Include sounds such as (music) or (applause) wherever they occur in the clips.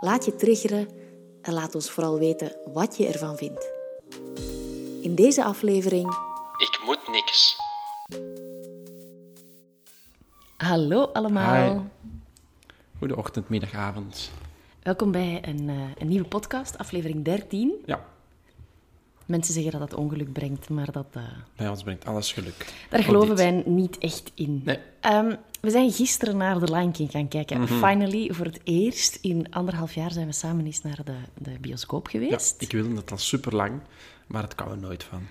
laat je triggeren en laat ons vooral weten wat je ervan vindt. In deze aflevering Ik moet niks. Hallo allemaal. Hi. Goede ochtend, middag, avond. Welkom bij een, eh, een nieuwe podcast, aflevering 13. Ja, Mensen zeggen dat het ongeluk brengt, maar dat, eh, bij ons brengt alles geluk. daar geloven wij niet echt in. Nee. Ehm, we zijn gisteren naar The Lion King gaan kijken. Mhm. Finally, voor het eerst in anderhalf jaar zijn we samen eens naar de, de bioscoop Ja, geweest. ik wilde het al super lang, maar het kan er nooit van.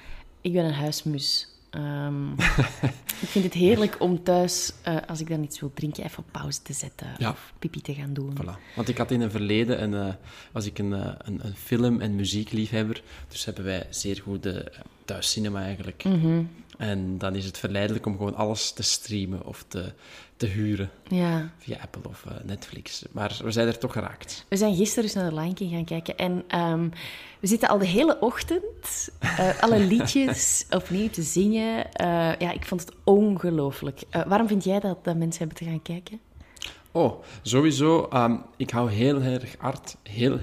Ik ben een huismus. Ehm, (laughs) ik vind het heerlijk om thuis, eh, als ik dan iets wil drinken, even op pauze te zetten Ja. of pipi te gaan doen. Voilà. Want ik had in het verleden, een, was ik een, eh, een, een film- en muziekliefhebber, dus hebben wij zeer goede thuiscinema eigenlijk. Mhm. En dan is het verleidelijk om gewoon alles te streamen of te, te huren Ja. via Apple of eh, Netflix. Maar we zijn er toch geraakt. We zijn gisteren dus naar de Lion King gaan kijken en ehm, we zitten al de hele ochtend eh, alle (laughs) liedjes opnieuw te zingen. Eh, ja, ik vond het ongelooflijk. Waarom vind jij dat, dat mensen hebben te gaan kijken? Oh, sowieso. ehm, ik hou heel erg hard, heel,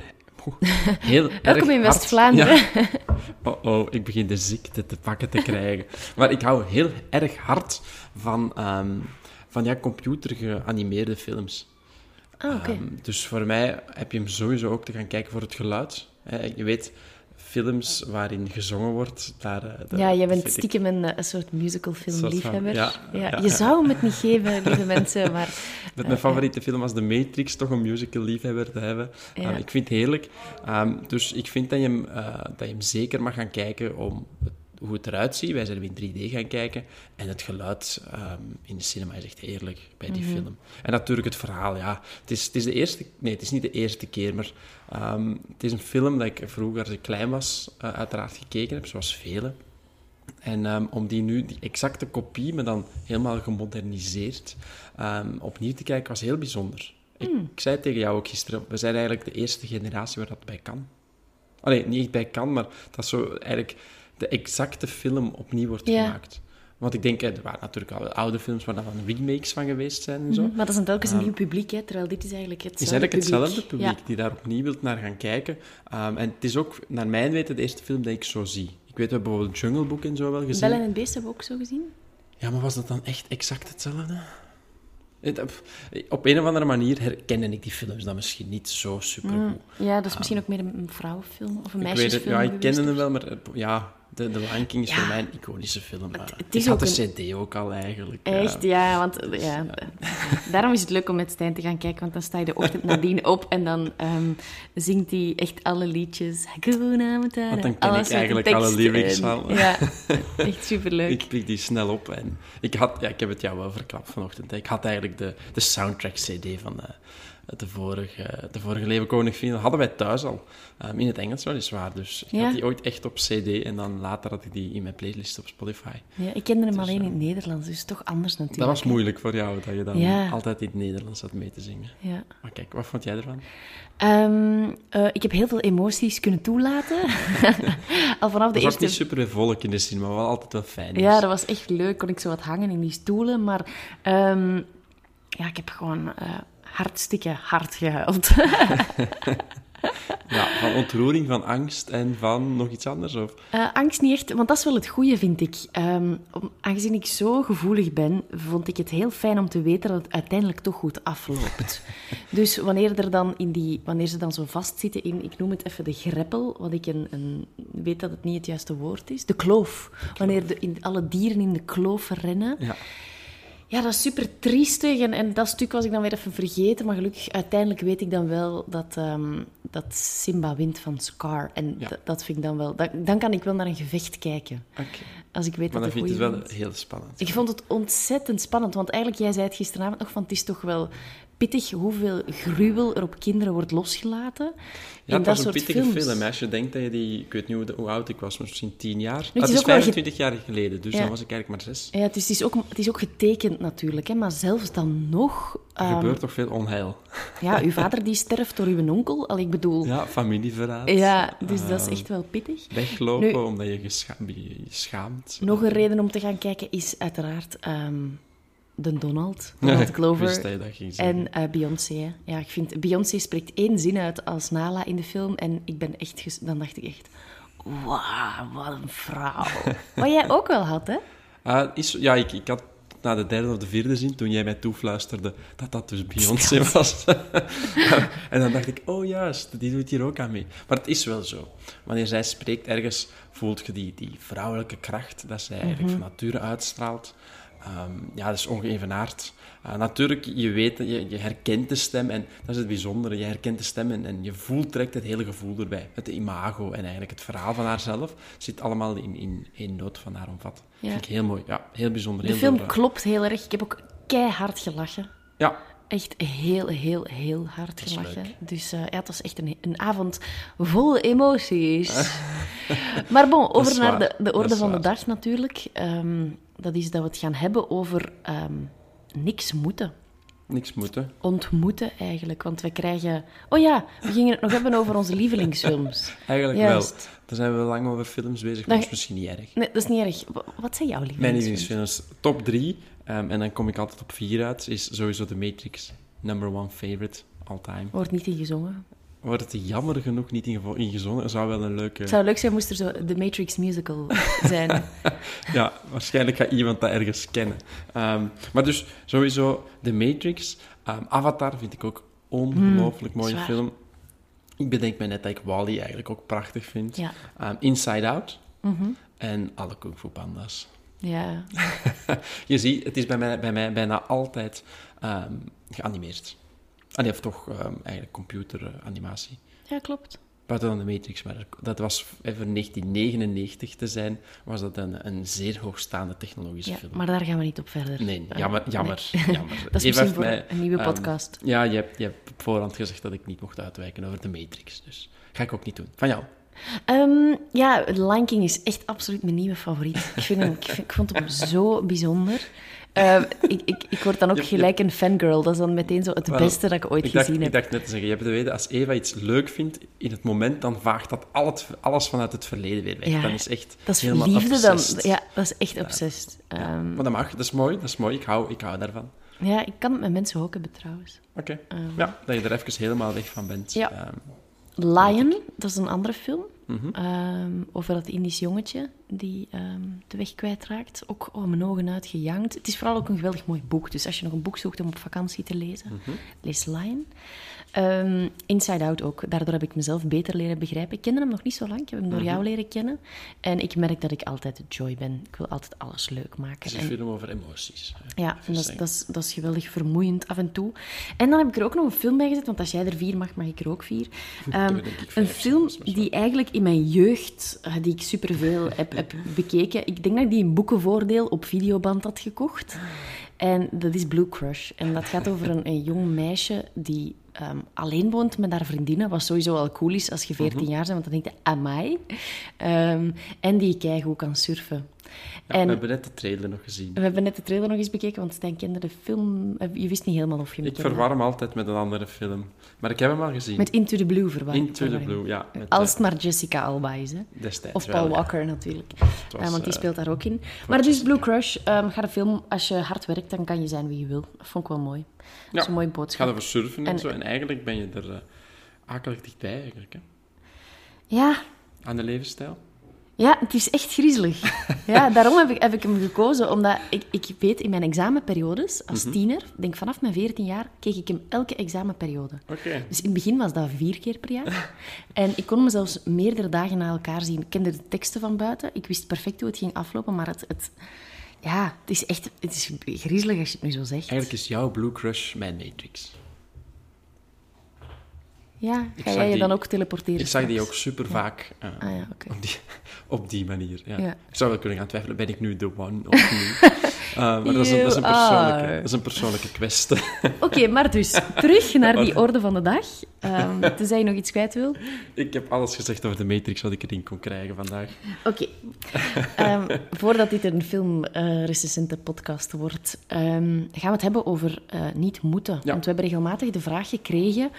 (laughs) heel Welkom in West-Vlaanderen. Ja. (laughs) Oh, oh, ik begin de ziekte te pakken te krijgen. maar ik hou heel erg hard van, ehm, van ja, computergeanimeerde films. Ah, oké. Ehm, dus voor mij heb je hem sowieso ook te gaan kijken voor het geluid. Je weet, films waarin gezongen wordt, daar... eh, daar ja, jij bent ik- stiekem een, eh, een soort musicalfilm-liefhebber. Van- ja, ja, je ja. zou hem het niet geven, lieve (laughs) mensen, maar... Met eh, mijn favoriete film als The Matrix toch een musical-liefhebber te hebben. Ja. Ehm, ik vind het heerlijk. Ehm, dus ik vind dat je, hem, eh, dat je hem zeker mag gaan kijken om het- hoe het eruit ziet. Wij zijn in 3D gaan kijken. En het geluid ehm, in de cinema is echt heerlijk bij die film. En natuurlijk het verhaal, ja. Het is, het is de eerste... Nee, het is niet de eerste keer, maar... ehm, het is een film dat ik vroeger, als ik klein was, eh, uiteraard gekeken heb, zoals velen. En ehm, om die nu, die exacte kopie, maar dan helemaal gemoderniseerd, opnieuw te kijken, was heel bijzonder. Ik, ik zei tegen jou ook gisteren, we zijn eigenlijk de eerste generatie waar dat bij kan. Allee, niet echt bij kan, maar dat zo eigenlijk de exacte film opnieuw wordt Ja. gemaakt. Want ik denk, eh, er waren natuurlijk al oude films waar dan van remakes van geweest zijn en zo. Mhm, Maar dat is dan telkens een nieuw publiek, hè, terwijl dit is eigenlijk Het is hetzelfde eigenlijk hetzelfde publiek Ja. die daar opnieuw wilt naar gaan kijken. Ehm, en het is ook, naar mijn weten, de eerste film die ik zo zie. Ik weet, we hebben bijvoorbeeld Jungle Book en zo wel gezien. Bellen en het Beest hebben we ook zo gezien. Ja, maar was dat dan echt exact hetzelfde? Het- op- Op een of andere manier herkende ik die films dan misschien niet zo super goed. Ja, dat is misschien ook meer een vrouwenfilm of een Ik weet meisjesfilm het, ja, ik kende hem wel, maar eh, ja, de, de Lion King is Ja. voor mij een iconische film. Maar het is ik had de cd ook al eigenlijk. Echt, ja. ja, want eh, ja, (laughs) daarom is het leuk om met Stijn te gaan kijken, want dan sta je de ochtend (laughs) nadien op en dan ehm, zingt hij echt alle liedjes. Want dan ken alles ik eigenlijk alle lyrics van. Ja, (laughs) echt superleuk. Ik pik die snel op. En ik, had, ja, ik heb het jou wel verklapt vanochtend. hè. Ik had eigenlijk de, de soundtrack-cd van eh, de, vorige, de vorige Leven Koning Vrienden. hadden wij thuis al. Ehm, in het Engels weliswaar. Dus ik Ja. had die ooit echt op cd. En dan later had ik die in mijn playlist op Spotify. Ja, ik kende hem alleen in het Nederlands, dus toch anders natuurlijk. Dat was moeilijk voor jou, dat je dan Ja. altijd in het Nederlands zat mee te zingen. Ja. Maar kijk, wat vond jij ervan? Ehm, eh, ik heb heel veel emoties kunnen toelaten. (laughs) Al vanaf de Het was eerste niet super volk in de cinema, wat altijd wel fijn. Ja, dat was echt leuk. Kon ik zo wat hangen in die stoelen. Maar ehm, ja, ik heb gewoon eh, hartstikke hard gehuild. (laughs) Ja, van ontroering, van angst en van nog iets anders? Of? Eh, angst niet echt, want dat is wel het goede, vind ik. Om- aangezien ik zo gevoelig ben, vond ik het heel fijn om te weten dat het uiteindelijk toch goed afloopt. (laughs) dus wanneer, er dan in die, wanneer ze dan zo vastzitten in, ik noem het even de greppel, wat ik een, een, weet dat het niet het juiste woord is, de kloof. Wanneer de, in, alle dieren in de kloof rennen. Ja. Ja, dat is super triestig. En, en dat stuk was ik dan weer even vergeten. Maar gelukkig, uiteindelijk weet ik dan wel dat, ehm, dat Simba wint van Scar. En Ja. dat, vind ik dan wel... Dan, dan kan ik wel naar een gevecht kijken. Als ik weet Maar dat dan vind je het wel wint. heel spannend. Ik vond het ontzettend spannend. Want eigenlijk, jij zei het gisteravond nog, van het is toch wel pittig hoeveel gruwel er op kinderen wordt losgelaten. Ja, in het dat was een soort pittige films. film. Als je denkt dat je die... Ik weet niet hoe, hoe oud ik was, maar misschien tien jaar. is Ah, het is wel ge- 25 jaar geleden, dus Ja. dan was ik eigenlijk maar zes. Ja, het is, het is, ook, het is ook getekend natuurlijk, hè, maar zelfs dan nog... Er ehm, gebeurt toch veel onheil. ja, uw vader die sterft door uw onkel. Al ik bedoel... Ja, Ja, familieverraad. dus dat is Eh, echt wel pittig. Weglopen Nu- omdat je je schaamt. Nog een reden om te gaan kijken is uiteraard ehm, de Donald, (laughs) Donald Glover. En eh, Beyoncé. Ja, ik vind... Beyoncé spreekt één zin uit als Nala in de film. En ik ben echt... ges- Dan dacht ik echt... Wauw, wat een vrouw. (laughs) Wat jij ook wel had, hè? Ah, is, ja, ik, ik had na de derde of de vierde zin, toen jij mij toefluisterde, dat dat dus Beyoncé (laughs) was. en dan dacht ik, oh juist, die doet hier ook aan mee. Maar het is wel zo. Wanneer zij spreekt, ergens voelt je die, die vrouwelijke kracht dat zij eigenlijk van nature uitstraalt. Ehm, ja, dat is ongeëvenaard. Uh, natuurlijk, je weet, je, je herkent de stem en dat is het bijzondere. Je herkent de stem en, en je voelt direct het hele gevoel erbij. Het imago en eigenlijk het verhaal van haarzelf zit allemaal in, in één noot van haar omvat. Ja. Vind ik heel mooi. Ja, heel bijzonder. De heel film door- klopt heel erg. Ik heb ook keihard gelachen. Ja, Echt heel, heel, heel hard gelachen. Dus eh, ja, het was echt een, een avond vol emoties. (laughs) maar bon, over naar de, de orde van de dag natuurlijk. Ehm, dat is dat we het gaan hebben over ehm, niks moeten. Niks moeten. Ontmoeten eigenlijk. Want we krijgen... Oh ja, we gingen het nog hebben over onze lievelingsfilms. (laughs) Eigenlijk Juist. wel. Daar zijn we lang over films bezig, maar Dat- is misschien niet erg. Nee, dat is niet erg. Wa- Wat zijn jouw Mijn lievelingsfilms? lievelingsfilms, top drie, ehm, en dan kom ik altijd op vier uit, is sowieso The Matrix. Number one favorite, all time. Wordt niet ingezongen. Wordt het jammer genoeg niet ingezongen, zou wel een leuke... Het zou leuk zijn moest er zo de Matrix musical (laughs) zijn. Ja, waarschijnlijk gaat iemand dat ergens kennen. Ehm, maar dus sowieso The Matrix. Ehm, Avatar vind ik ook ongelooflijk mooie zwaar. film. Ik bedenk mij net dat ik Wally eigenlijk ook prachtig vind. Ja. Ehm, Inside Out. En alle Kung Fu Panda's. Ja. (laughs) Je ziet, het is bij mij, bij mij bijna altijd geanimeerd. Ah, nee, of toch ehm, eigenlijk computeranimatie. ja, klopt. Buiten dan de Matrix, maar dat was even 1999 te zijn, was dat een, een zeer hoogstaande technologische Ja, film. maar daar gaan we niet op verder. Nee, Eh, jammer, jammer, jammer. (laughs) Dat is Eva misschien heeft voor mij, een nieuwe ehm, podcast. ja, je hebt, je hebt op voorhand gezegd dat ik niet mocht uitwijken over de Matrix, dus ga ik ook niet doen. Van jou? Ehm, ja, Lion King is echt absoluut mijn nieuwe favoriet. Ik, vind hem, ik, vind- ik vond hem zo bijzonder. Ehm, ik, ik, ik word dan ook gelijk een fangirl. Dat is dan meteen zo het beste dat ik ooit ik dacht, gezien ik heb. dacht net te zeggen, je hebt te weten, als Eva iets leuk vindt in het moment, dan vaagt dat al het, alles vanuit het verleden weer weg. Ja, dan is echt Dat is helemaal liefde dan. Ja, dat is echt obsessed. Ja, Ehm, maar dat mag, dat is mooi, dat is mooi. Ik hou, ik hou daarvan. ja, ik kan het met mensen ook hebben trouwens. Oké. ja, dat je er even helemaal weg van bent. Ja. Ehm, Lion, dat is een andere film. Mhm. Ehm, over dat Indisch jongetje die ehm, de weg kwijtraakt. Ook oh, mijn ogen uitgejankt. Het is vooral ook een geweldig mooi boek. Dus als je nog een boek zoekt om op vakantie te lezen, Mhm. lees Lion. Ehm, Inside Out ook. Daardoor heb ik mezelf beter leren begrijpen. Ik kende hem nog niet zo lang. Ik heb hem door Mhm. jou leren kennen. En ik merk dat ik altijd joy ben. Ik wil altijd alles leuk het maken. is een En- film over emoties. hè. ja, en dat is, dat, is, dat is geweldig vermoeiend af en toe. En dan heb ik er ook nog een film bij gezet, want als jij er vier mag, mag ik er ook vier. (laughs) Ehm, ik een film die eigenlijk in mijn jeugd, eh, die ik superveel heb, heb bekeken. Ik denk dat ik die in boekenvoordeel op videoband had gekocht. En dat is Blue Crush. En dat gaat over een, een jong meisje die ehm, alleen woont met haar vriendinnen. Wat sowieso al cool is als je 14 Mhm. jaar bent, want dan denk je, amai. Ehm, en die keigoed kan surfen. Ja, en We hebben net de trailer nog gezien. we hebben net de trailer nog eens bekeken, want Stijn kende de film. eh, Je wist niet helemaal of je hem Ik kende. verwar hem altijd met een andere film. Maar ik heb hem al gezien. Met Into the Blue verwar Into the. Blue, ja. Met, Als eh, het maar Jessica Alba is, hè. destijds Of wel, Paul ja. Walker natuurlijk. was, Eh, want die speelt daar ook in. Maar het is Blue Crush. ehm gaat een film, als je hard werkt, dan kan je zijn wie je wil. Dat vond ik wel mooi. Dat is een mooie boodschap. gaat over surfen en, En- zo. En eigenlijk ben je er eh, akelig dichtbij, eigenlijk, hè? Ja, Aan de levensstijl. Ja, het is echt griezelig. (laughs) ja, daarom heb ik, heb ik hem gekozen. Omdat ik, ik weet, in mijn examenperiodes, als Mhm. tiener, denk vanaf mijn 14 jaar, keek ik hem elke examenperiode. Oké. Dus in het begin was dat vier keer per jaar. (laughs) En ik kon me zelfs meerdere dagen na elkaar zien. Ik kende de teksten van buiten. Ik wist perfect hoe het ging aflopen, maar het... het ja, het is echt het is griezelig als je het nu zo zegt. Eigenlijk is jouw Blue Crush mijn Matrix. Ja, ga jij je die- dan ook teleporteren? Ik zag die ook super vaak eh, Ah ja, op, die, op die manier. Ja. Ja. Ik zou wel kunnen gaan twijfelen, ben ik nu de one of niet? (laughs) Eh, maar dat is, een, dat, is een persoonlijke, dat is een persoonlijke kwestie. (laughs) Oké, maar dus, terug (laughs) naar die orde van de dag. Ehm tenzij je nog iets kwijt wil. ik heb alles gezegd over de Matrix wat ik erin kon krijgen vandaag. Oké. Ehm, voordat dit een filmrecensente podcast wordt, ehm, gaan we het hebben over eh, niet moeten. Want we hebben regelmatig de vraag gekregen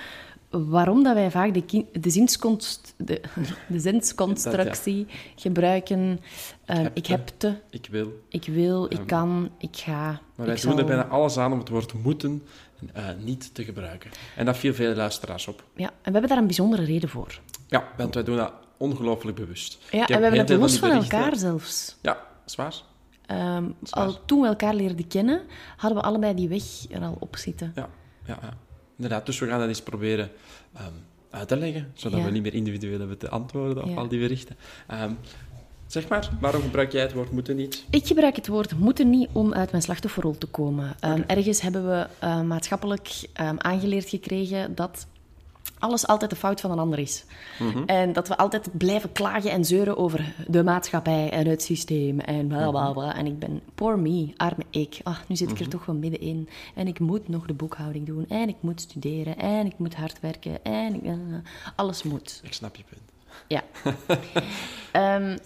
waarom dat wij vaak de, de, zinsconst, de, (laughs) de zinsconstructie gebruiken. Ehm, heb ik te. heb te, Ik wil. ik wil, ik kan, ik ga. Maar wij doen er bijna alles aan om het woord moeten eh, niet te gebruiken. En dat viel veel luisteraars op. Ja, en we hebben daar een bijzondere reden voor. Ja, want wij doen dat ongelooflijk bewust. Ja, Ik en we hebben het los van elkaar zelfs. Ja, zwaar. Ehm, al toen we elkaar leerden kennen, hadden we allebei die weg er al op zitten. Ja, ja, ja. Inderdaad, dus we gaan dat eens proberen ehm, uit te leggen, zodat Ja. we niet meer individueel hebben te antwoorden op Ja. al die berichten. Ehm, zeg maar, waarom gebruik jij het woord moeten niet? Ik gebruik het woord moeten niet om uit mijn slachtofferrol te komen. Ehm, ergens hebben we eh, maatschappelijk aangeleerd gekregen dat alles altijd de fout van een ander is. En dat we altijd blijven klagen en zeuren over de maatschappij en het systeem en bla bla bla. En ik ben, poor me, arme ik. Ah, nu zit ik er toch wel middenin. En ik moet nog de boekhouding doen. En ik moet studeren. En ik moet hard werken. En ik, eh, alles moet. Ik snap je punt. Ja. (laughs) Ehm,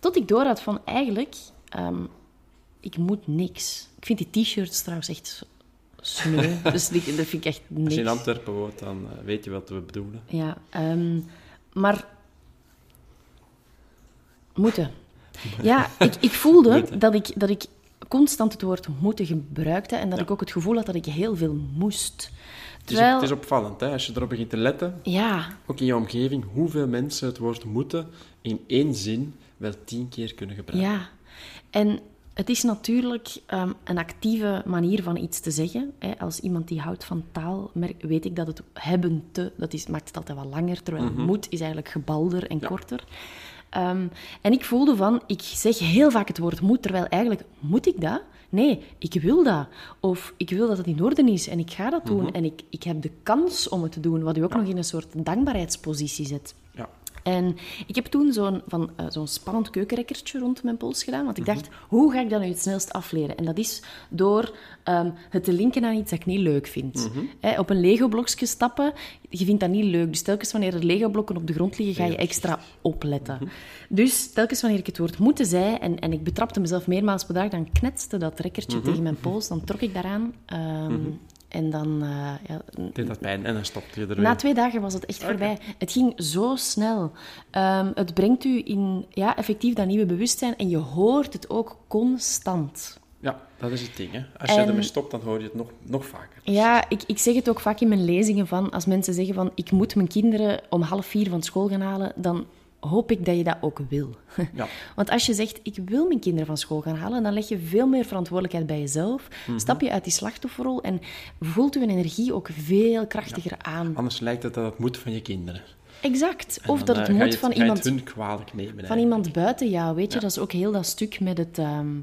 tot ik door had van eigenlijk, ehm, ik moet niks. Ik vind die t-shirts trouwens echt sneu. (laughs) dus die, dat vind ik echt Als je in. Antwerpen woont, dan eh, weet je wat we bedoelen. Ja, ehm, maar moeten. Ja, ik, ik voelde Moeten. dat ik, dat ik constant het woord moeten gebruikte en dat Ja. ik ook het gevoel had dat ik heel veel moest. Het is, het is opvallend, hè? als je erop begint te letten, ja, ook in je omgeving, hoeveel mensen het woord moeten in één zin wel tien keer kunnen gebruiken. Ja, en het is natuurlijk ehm, een actieve manier van iets te zeggen. Hè. Als iemand die houdt van taal, merk- weet ik dat het hebben te, dat is, maakt het altijd wat langer, terwijl moet is eigenlijk gebalder en korter. Ehm, en ik voelde van, ik zeg heel vaak het woord moet, terwijl eigenlijk moet ik dat? Nee, ik wil dat. Of ik wil dat het in orde is en ik ga dat doen. En ik, ik heb de kans om het te doen, wat u ook nog in een soort dankbaarheidspositie zet. En ik heb toen zo'n van, eh, zo'n spannend keukenrekkertje rond mijn pols gedaan. Want ik dacht, hoe ga ik dat nu het snelst afleren? En dat is door ehm, het te linken aan iets dat ik niet leuk vind. Hè, op een Lego-blokje stappen, je vindt dat niet leuk. Dus telkens wanneer er Lego-blokken op de grond liggen, ga je extra opletten. Dus telkens wanneer ik het woord moeten zei, en, en ik betrapte mezelf meermaals per dag, dan knetste dat rekkertje tegen mijn pols. Dan trok ik daaraan. ehm, En dan... eh, ja, Deed dat pijn en dan stopte je ermee. na twee dagen was het echt voorbij. Het ging zo snel. Ehm, het brengt u in ja, effectief dat nieuwe bewustzijn en je hoort het ook constant. Ja, dat is het ding. Hè. Als je En- ermee stopt, dan hoor je het nog, nog vaker. Ja, ik, ik zeg het ook vaak in mijn lezingen van als mensen zeggen van ik moet mijn kinderen om half vier van school gaan halen, dan hoop ik dat je dat ook wil. Ja. (laughs) Want als je zegt ik wil mijn kinderen van school gaan halen, dan leg je veel meer verantwoordelijkheid bij jezelf. Mhm. Stap je uit die slachtofferrol en voelt je energie ook veel krachtiger aan. Anders lijkt het dat het moet van je kinderen. Exact. Of dan, dat eh, het je moet van iemand hun kwalijk nemen. van eigenlijk. iemand buiten jou, weet je. Dat is ook heel dat stuk met het, ehm,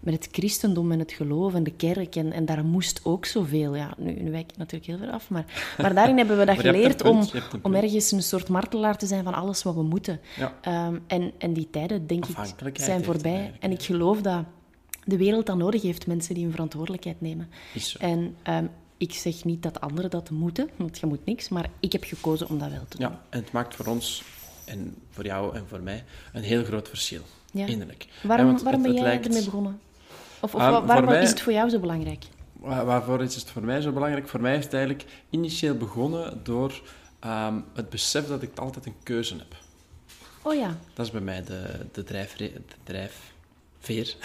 met het christendom en het geloof en de kerk. En, en daar moest ook zoveel. Ja, nu, nu wijk ik natuurlijk heel ver af, maar, maar daarin (laughs) hebben we dat geleerd om, om ergens een soort martelaar te zijn van alles wat we moeten. Ja. Ehm, en, en die tijden, denk ik, zijn voorbij. En ik geloof dat de wereld dat nodig heeft, mensen die hun verantwoordelijkheid nemen. En ehm, ik zeg niet dat anderen dat moeten, want je moet niks, maar ik heb gekozen om dat wel te doen. Ja, en het maakt voor ons, en voor jou en voor mij, een heel groot verschil. Ja. Innerlijk. Waarom, waarom het- ben jij lijkt- ermee begonnen? Of, of Ah, waarom mij- is het voor jou zo belangrijk? Waar- Waarvoor is het voor mij zo belangrijk? Voor mij is het eigenlijk initieel begonnen door ehm, het besef dat ik altijd een keuze heb. Oh ja, Dat is bij mij de, de, drijfre- de drijfveer.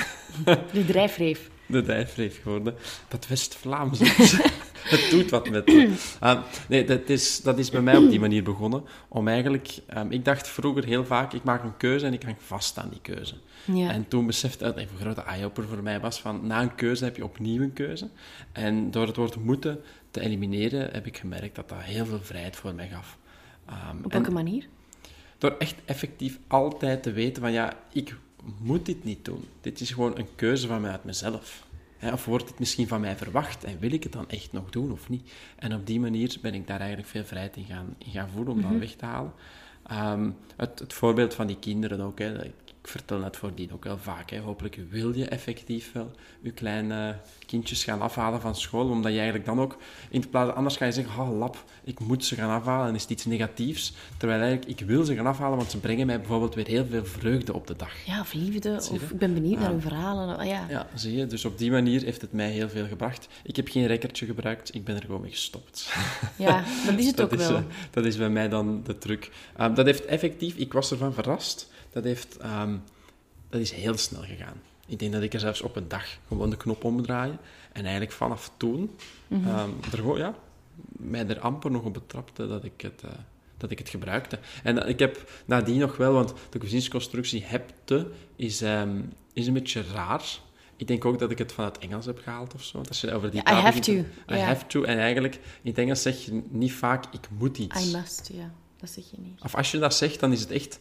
de drijfreef. (laughs) De drijfveer geworden. Dat West-Vlaams. (laughs) het doet wat met me. Ah, nee, dat is, dat is bij mij op die manier begonnen. Om eigenlijk... ehm, ik dacht vroeger heel vaak, ik maak een keuze en ik hang vast aan die keuze. Ja. En toen besefte ik, een grote eye-opener voor mij was van, na een keuze heb je opnieuw een keuze. En door het woord moeten te elimineren, heb ik gemerkt dat dat heel veel vrijheid voor mij gaf. Ehm, Op en welke manier? door echt effectief altijd te weten van, ja, ik moet dit niet doen. Dit is gewoon een keuze van mij uit mezelf. Of wordt het misschien van mij verwacht en wil ik het dan echt nog doen of niet? En op die manier ben ik daar eigenlijk veel vrijheid in gaan, in gaan voelen om dat weg te halen. Ehm, het, het voorbeeld van die kinderen ook, hè, ik, ik vertel het voordien ook wel vaak. Hè. Hopelijk wil je effectief wel je kleine kindjes gaan afhalen van school, omdat je eigenlijk dan ook, in plaats anders ga je zeggen, oh lap, ik moet ze gaan afhalen en is het iets negatiefs. Terwijl eigenlijk, ik wil ze gaan afhalen, want ze brengen mij bijvoorbeeld weer heel veel vreugde op de dag. Ja, of liefde, of ik ben benieuwd naar hun verhalen. Ja. ja, zie je. Dus op die manier heeft het mij heel veel gebracht. Ik heb geen rekkertje gebruikt, ik ben er gewoon mee gestopt. (laughs) Ja, dat is het (laughs) dat ook is, wel. eh, dat is bij mij dan de truc. Um, dat heeft effectief, ik was ervan verrast, dat, heeft, um, dat is heel snel gegaan. Ik denk dat ik er zelfs op een dag gewoon de knop omdraaien. En eigenlijk vanaf toen, mm -hmm. um, er gewoon, ja, mij er amper nog op betrapte dat ik het, uh, dat ik het gebruikte. En uh, ik heb nadien nog wel, want de cuisinesconstructie hebte is, um, is een beetje raar. Ik denk ook dat ik het van het Engels heb gehaald of zo. Dat je over die yeah, I have to. I yeah. have to. En eigenlijk, in het Engels zeg je niet vaak, ik moet iets. I must, ja. Dat zeg je niet. Of als je dat zegt, dan is het echt...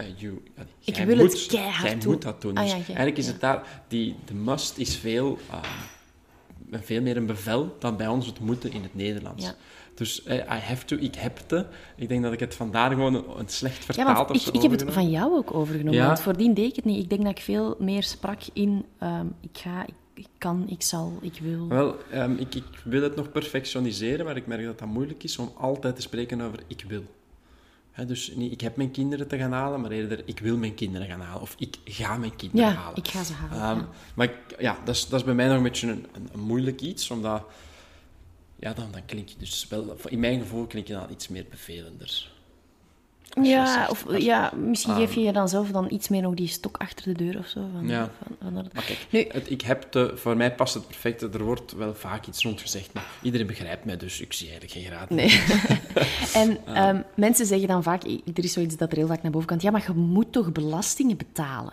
Uh, you, ik wil moet, het keihard Jij doen. moet dat doen. Dus ah, ja, ja, eigenlijk is ja. het daar... Die, de must is veel, uh, veel meer een bevel dan bij ons het moeten in het Nederlands. Dus uh, I have to, ik heb te. Ik denk dat ik het vandaar gewoon een, een slecht vertaald of ik, ik heb het van jou ook overgenomen. Want voordien deed ik het niet. Ik denk dat ik veel meer sprak in um, ik ga, ik, ik, kan, ik zal, ik wil. Wel, um, ik, ik wil het nog perfectioniseren, maar ik merk dat dat moeilijk is om altijd te spreken over ik wil. He, dus niet ik heb mijn kinderen te gaan halen, maar eerder ik wil mijn kinderen gaan halen. Of ik ga mijn kinderen ja, halen. ik ga ze halen. Um, ja. Maar ik, ja, dat is, dat is bij mij nog een beetje een, een, een moeilijk iets, omdat... Ja, dan, dan klink je dus wel... In mijn gevoel klink je dan iets meer bevelender. Ja, of ja, misschien Ah. geef je je dan zelf dan iets meer nog die stok achter de deur of zo. Van, Ja. van, van dat- Maar kijk, Nu- het, ik heb te, voor mij past het perfect. Er wordt wel vaak iets rond gezegd, maar iedereen begrijpt mij, dus ik zie eigenlijk geen raad. Nee. (laughs) en ehm, mensen zeggen dan vaak, er is zoiets dat er heel vaak naar boven komt, ja, maar je moet toch belastingen betalen?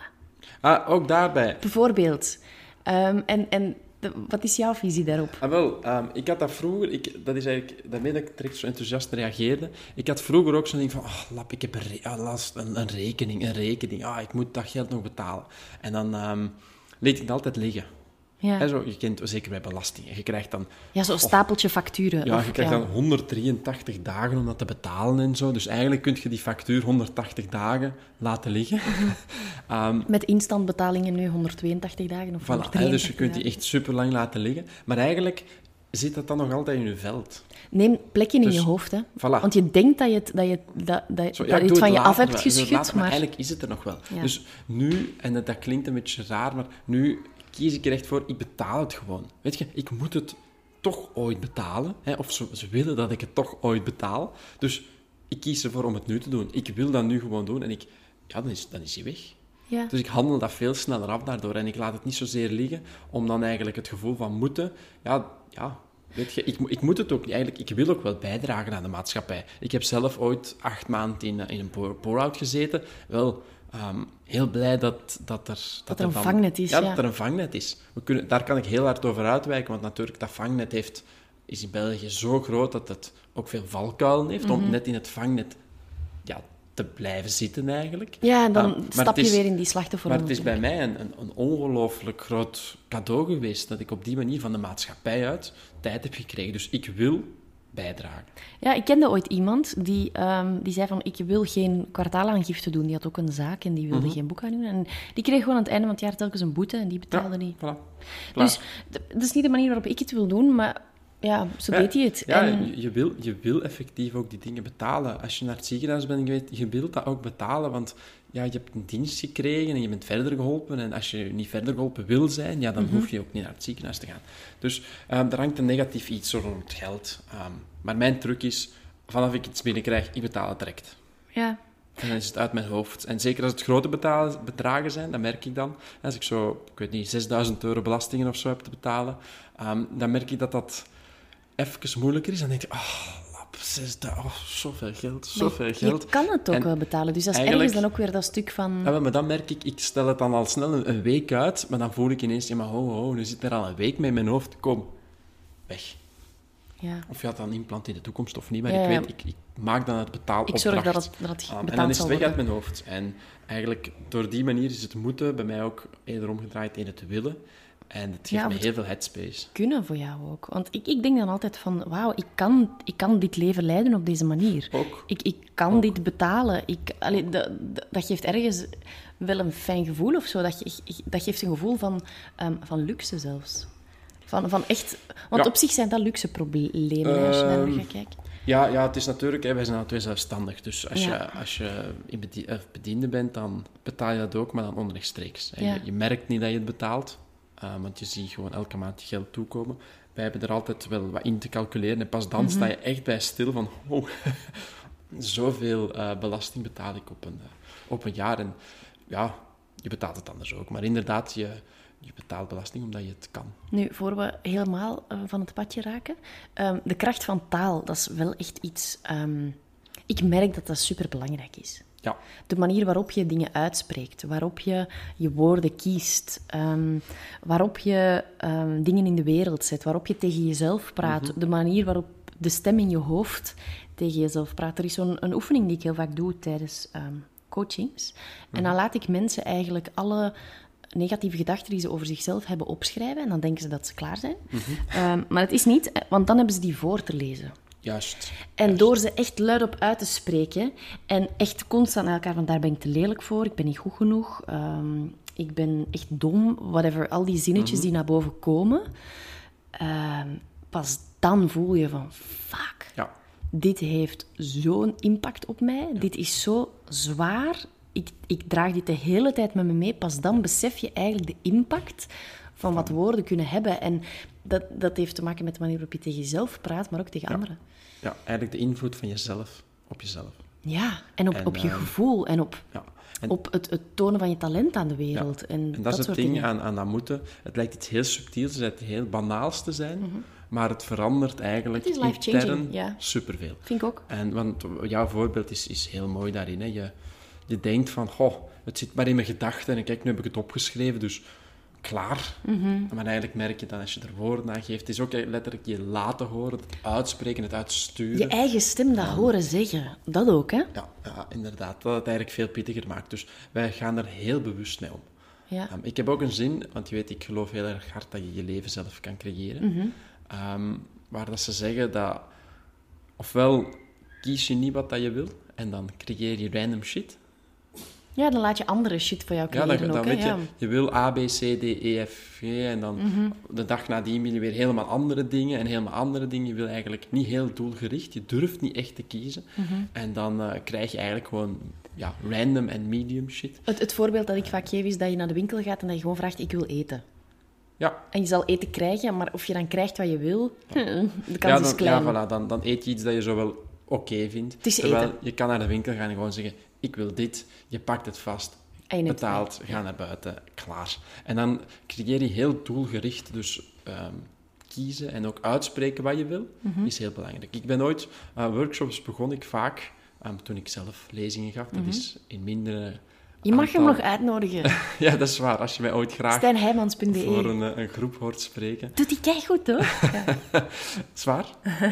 Ah, ook daarbij. Bijvoorbeeld. Ehm, en en de- wat is jouw visie daarop? Ah, wel, ehm, ik had dat vroeger, ik, dat is eigenlijk daarmee dat ik direct zo enthousiast reageerde. Ik had vroeger ook zo'n ding van, oh, lap, ik heb een, ah, last, een, een rekening, een rekening, ah, ik moet dat geld nog betalen. En dan ehm liet ik het altijd liggen. Ja, zo, je kent zeker bij belastingen. Je krijgt dan, ja zo'n stapeltje facturen. ja, of- je krijgt dan 183 dagen om dat te betalen en zo. Dus eigenlijk kun je die factuur 180 dagen laten liggen. (laughs) Ehm, Met instantbetalingen nu 182 dagen of Voilà, 183 hè, dus je kunt die echt super lang laten liggen. Maar eigenlijk zit dat dan nog altijd in je veld. Neem plekken in Dus- je hoofd, hè. Voilà. Want je denkt dat je het, dat je, dat, dat, Zo, dat van je later af hebt geschud, maar maar... eigenlijk is het er nog wel. Ja. Dus nu, en dat, dat klinkt een beetje raar, maar nu kies ik er echt voor, ik betaal het gewoon. Weet je, ik moet het toch ooit betalen. Hè? Of ze, ze willen dat ik het toch ooit betaal. Dus ik kies ervoor om het nu te doen. Ik wil dat nu gewoon doen en ik, ja, dan is, dan is hij weg. Ja. Dus ik handel dat veel sneller af daardoor en ik laat het niet zozeer liggen om dan eigenlijk het gevoel van moeten, ja, ja weet je, ik, ik moet het ook niet. Eigenlijk, ik wil ook wel bijdragen aan de maatschappij. Ik heb zelf ooit acht maanden in, eh, in een pour- pour-out gezeten. Wel, ehm, heel blij dat, dat er... Dat, er een dan- vangnet is, Ja, ja. dat er een vangnet is. We kunnen, daar kan ik heel hard over uitwijken, want natuurlijk, dat vangnet heeft, is in België zo groot dat het ook veel valkuilen heeft Mhm. om net in het vangnet te blijven zitten eigenlijk. Ja, en dan Ah, stap je is- weer in die slachtofferrol. maar het is bij mij een, een, een ongelooflijk groot cadeau geweest dat ik op die manier van de maatschappij uit tijd heb gekregen. Dus ik wil bijdragen. Ja, ik kende ooit iemand die, ehm, die zei van, ik wil geen kwartaalaangifte doen. Die had ook een zaak en die wilde Mhm. geen boekhouding doen. En die kreeg gewoon aan het einde van het jaar telkens een boete en die betaalde niet. Voilà. Klaar. Dus dat is niet de manier waarop ik het wil doen, maar ja, zo deed hij het. Ja, en, je, je wil, je wil effectief ook die dingen betalen. Als je naar het ziekenhuis bent geweest, je wilt dat ook betalen, want ja, je hebt een dienst gekregen en je bent verder geholpen. En als je niet verder geholpen wil zijn, ja, dan hoef je ook niet naar het ziekenhuis te gaan. Dus ehm er hangt een negatief iets rond het geld. Ehm, maar mijn truc is, vanaf ik iets binnenkrijg, ik betaal het direct. ja. En dan is het uit mijn hoofd. En zeker als het grote betalen, bedragen zijn, dat merk ik dan. Als ik zo, ik weet niet, 6000 euro belastingen of zo heb te betalen, ehm, dan merk ik dat dat even moeilijker is. Dan denk ik, oh, lap, 6000, oh, zoveel geld, zoveel Maar geld. Je kan het ook En wel betalen. Dus dat is ergens dan ook weer dat stuk van... Ja, wel, maar dan merk ik, ik stel het dan al snel een, week uit, maar dan voel ik ineens, ja, maar ho, ho, nu zit er al een week mee in mijn hoofd, kom, weg. Ja. Of je had dan implant in de toekomst of niet, maar Ja, ik weet, ik, ik maak dan het betaal Ik zorg dat het, dat het Ah, betaald en dan is het weg uit mijn hoofd. En eigenlijk door die manier is het moeten bij mij ook eerder omgedraaid in het willen. En het geeft Ja, me heel veel headspace. Kunnen voor jou ook. Want ik, ik denk dan altijd van, wauw, ik kan, ik kan dit leven leiden op deze manier. Ook. Ik, ik kan dit betalen. Ik, allee, dat, dat- geeft ergens wel een fijn gevoel of zo. Dat, ge- dat geeft een gevoel van, ehm, van luxe zelfs. Van, van echt... Want Ja. op zich zijn dat luxe problemen, als je Ehm, naar gaat kijken. Ja, ja, het is natuurlijk, hè, wij zijn alle twee zelfstandig. Dus als, Ja. je, als je in eh, bediende bent, dan betaal je dat ook, maar dan onrechtstreeks. Je, je merkt niet dat je het betaalt, eh, want je ziet gewoon elke maand je geld toekomen. Wij hebben er altijd wel wat in te calculeren en pas Mhm. dan sta je echt bij stil van, oh, (laughs) zoveel eh, belasting betaal ik op een, eh, op een jaar. En ja, je betaalt het anders ook. Maar inderdaad, je, je betaalt belasting omdat je het kan. Nu, voor we helemaal van het padje raken. ehm, de kracht van taal, dat is wel echt iets... ehm, ik merk dat dat superbelangrijk is. Ja, De manier waarop je dingen uitspreekt, waarop je je woorden kiest, ehm, waarop je ehm, dingen in de wereld zet, waarop je tegen jezelf praat, de manier waarop de stem in je hoofd tegen jezelf praat. Er is zo'n een oefening die ik heel vaak doe tijdens ehm, coachings. En dan laat ik mensen eigenlijk alle negatieve gedachten die ze over zichzelf hebben opschrijven en dan denken ze dat ze klaar zijn. Ehm, maar het is niet, want dan hebben ze die voor te lezen. Juist. En door ze echt luidop uit te spreken en echt constant naar elkaar van daar ben ik te lelijk voor, ik ben niet goed genoeg, ehm, ik ben echt dom, whatever, al die zinnetjes die naar boven komen, ehm, pas dan voel je van fuck, Ja, dit heeft zo'n impact op mij, dit is zo zwaar, ik, ik draag dit de hele tijd met me mee, pas dan besef je eigenlijk de impact van wat woorden kunnen hebben. En dat, dat heeft te maken met de manier waarop je tegen jezelf praat, maar ook tegen anderen. ja, eigenlijk de invloed van jezelf op jezelf. Ja, en op, En, op je ehm, gevoel en op, Ja. En- op het, het tonen van je talent aan de wereld. Ja. En, En dat, is het ding dingen. aan, aan dat moeten. Het lijkt iets heel subtiels, het heel banaals te zijn, Mhm. maar het verandert eigenlijk Het is life-changing, intern ja. superveel. Vind ik ook. En, want jouw voorbeeld is, is heel mooi daarin. Hè. Je, je denkt van, goh, het zit maar in mijn gedachten en kijk, nu heb ik het opgeschreven, dus klaar. Mhm. Maar eigenlijk merk je dan, als je er woorden aan geeft, het is ook letterlijk je laten horen, het uitspreken, het uitsturen. Je eigen stem dat horen zeggen, dat ook, hè? Ja, ja, inderdaad. Dat het eigenlijk veel pittiger maakt. Dus wij gaan er heel bewust mee om. Ja. Ehm, ik heb ook een zin, want je weet, ik geloof heel erg hard dat je je leven zelf kan creëren. Mhm. Ehm, waar dat ze zeggen dat ofwel kies je niet wat dat je wil en dan creëer je random shit. Ja, dan laat je andere shit voor jou Ja, creëren dan, dan ook, weet je, Ja. je wil A, B, C, D, E, F, G en dan Mhm. de dag nadien wil je weer helemaal andere dingen en helemaal andere dingen. Je wil eigenlijk niet heel doelgericht, je durft niet echt te kiezen. Mhm. En dan eh, krijg je eigenlijk gewoon ja, random en medium shit. Het, het voorbeeld dat ik vaak geef is dat je naar de winkel gaat en dat je gewoon vraagt, ik wil eten. Ja, En je zal eten krijgen, maar of je dan krijgt wat je wil, (laughs) de kans ja, is dan, klein. ja, voilà, dan, dan eet je iets dat je zo wel oké vindt. Het is Terwijl eten. je kan naar de winkel gaan en gewoon zeggen, ik wil dit. Je pakt het vast, betaalt, ga naar buiten, klaar. En dan creëer je heel doelgericht, dus ehm, kiezen en ook uitspreken wat je wil, Mhm. is heel belangrijk. Ik ben ooit, eh, workshops begon ik vaak, ehm, toen ik zelf lezingen gaf, dat is in mindere Mhm. Je mag hem nog uitnodigen. (laughs) Ja, dat is waar. Als je mij ooit graag voor Stijnheijmans.be. een, eh, een groep hoort spreken. Doet die keigoed, hoor. (laughs) Zwaar.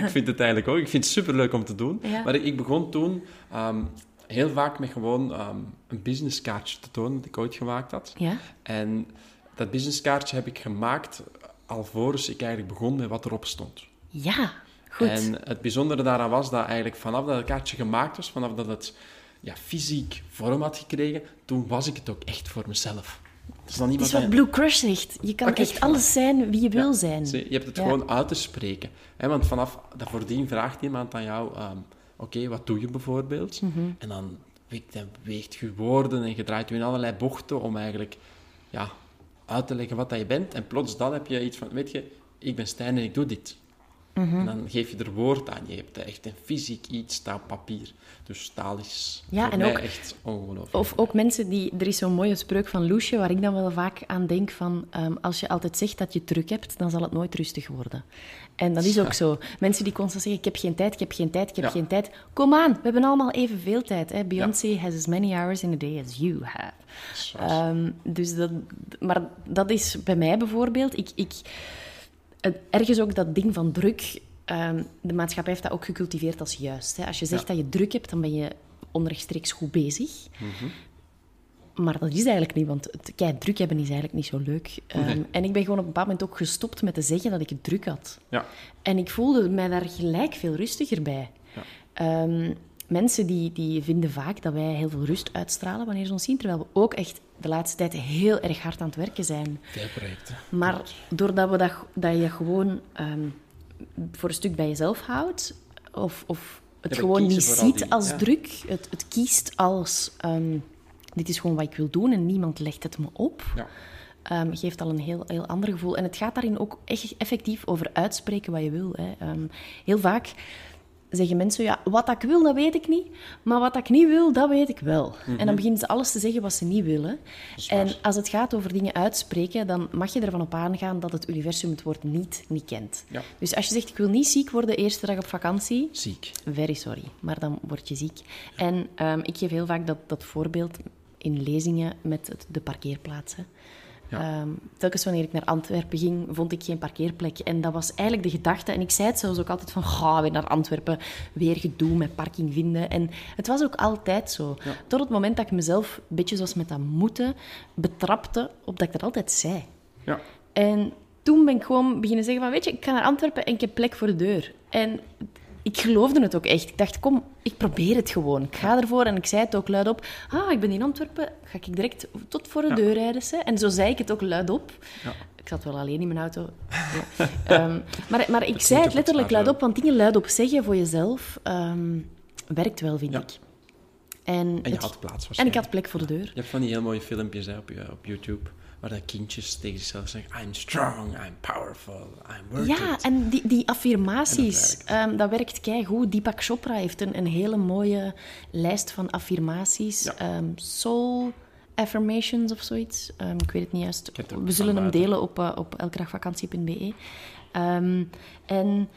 ik vind het eigenlijk ook. Ik vind het superleuk om te doen. Ja. Maar ik, ik begon toen ehm, heel vaak met gewoon ehm, een businesskaartje te tonen dat ik ooit gemaakt had. Ja? En dat businesskaartje heb ik gemaakt alvorens ik eigenlijk begon met wat erop stond. Ja, goed. En het bijzondere daaraan was dat eigenlijk vanaf dat het kaartje gemaakt was, vanaf dat het ja, fysiek vorm had gekregen, toen was ik het ook echt voor mezelf. Het is dan niet Het is wat Blue Crush zegt. Je kan echt alles zijn wie je wil zijn. je hebt het Ja. gewoon uit te spreken. Hè, want vanaf dat voordien vraagt iemand aan jou... ehm, Oké, wat doe je bijvoorbeeld? Mhm. En dan dan weegt je woorden en je draait je in allerlei bochten om eigenlijk ja, uit te leggen wat dat je bent. En plots dan heb je iets van... Weet je, ik ben Stijn en ik doe dit. Mhm. En dan geef je er woord aan. Je hebt echt een fysiek iets, staat op papier. Dus taal is Ja, voor en mij ook- echt ongelooflijk. Of ook mensen die... Er is zo'n mooie spreuk van Loesje, waar ik dan wel vaak aan denk van... ehm, als je altijd zegt dat je druk hebt, dan zal het nooit rustig worden. En dat is ook zo. Mensen die constant zeggen, ik heb geen tijd, ik heb geen tijd, ik heb Ja. geen tijd. Kom aan, we hebben allemaal evenveel tijd. Hè? Beyoncé has as many hours in a day as you have. Ehm, dus dat, maar dat is bij mij bijvoorbeeld. Ik, ik, ergens ook dat ding van druk. ehm, de maatschappij heeft dat ook gecultiveerd als juist. Hè. Als je zegt Ja. dat je druk hebt, dan ben je onrechtstreeks goed bezig. maar dat is eigenlijk niet, want het kei druk hebben is eigenlijk niet zo leuk. Ehm, En ik ben gewoon op een bepaald moment ook gestopt met te zeggen dat ik het druk had. Ja. En ik voelde mij daar gelijk veel rustiger bij. Ehm, mensen die, die vinden vaak dat wij heel veel rust uitstralen wanneer ze ons zien, terwijl we ook echt de laatste tijd heel erg hard aan het werken zijn. Veel projecten. Maar doordat we dat, dat je gewoon ehm, voor een stuk bij jezelf houdt, of, of het Ja, gewoon niet ziet die- als ja. druk, het, het kiest als ehm, dit is gewoon wat ik wil doen en niemand legt het me op, Ja. ehm, geeft al een heel, heel ander gevoel. En het gaat daarin ook echt effectief over uitspreken wat je wil. Hè. Heel vaak zeggen mensen, ja, wat ik wil, dat weet ik niet. Maar wat ik niet wil, dat weet ik wel. En Mhm. dan beginnen ze alles te zeggen wat ze niet willen. En als het gaat over dingen uitspreken, dan mag je ervan op aangaan dat het universum het woord niet niet kent. Ja. Dus als je zegt, ik wil niet ziek worden de eerste dag op vakantie, Ziek. very sorry, maar dan word je ziek. En ehm, ik geef heel vaak dat, dat voorbeeld in lezingen met het, de parkeerplaatsen. Ehm, telkens wanneer ik naar Antwerpen ging, vond ik geen parkeerplek. En dat was eigenlijk de gedachte. En ik zei het zelfs ook altijd van, ga weer naar Antwerpen, weer gedoe met parking vinden. En het was ook altijd zo. Tot het moment dat ik mezelf, een beetje zoals met dat moeten, betrapte op dat ik dat altijd zei. Ja. En toen ben ik gewoon beginnen zeggen van, weet je, ik ga naar Antwerpen en ik heb plek voor de deur. En ik geloofde het ook echt. Ik dacht, kom, ik probeer het gewoon. Ik ga ervoor en ik zei het ook luidop. Ah, ik ben in Antwerpen, ga ik direct tot voor de deur rijden. Hè? En zo zei ik het ook luidop. Ja. Ik zat wel alleen in mijn auto. (laughs) Ja. Ehm, maar, maar ik zei het letterlijk luidop, want dingen luidop zeggen voor jezelf ehm, werkt wel, vind ik. En, En je het- had plaats en ik had plek voor de deur. Je hebt van die heel mooie filmpjes hè, op, je- op YouTube, waar dat kindjes tegen zichzelf zeggen, I'm strong, I'm powerful, I'm worth Ja, it. en die, die affirmaties, En dat ehm, dat werkt keigoed. Deepak Chopra heeft een, een hele mooie lijst van affirmaties. Ja. Ehm, soul affirmations of zoiets. Ehm, ik weet het niet juist. het We zullen hem buiten. delen op, uh, op elkedagvakantie.be. Ehm, en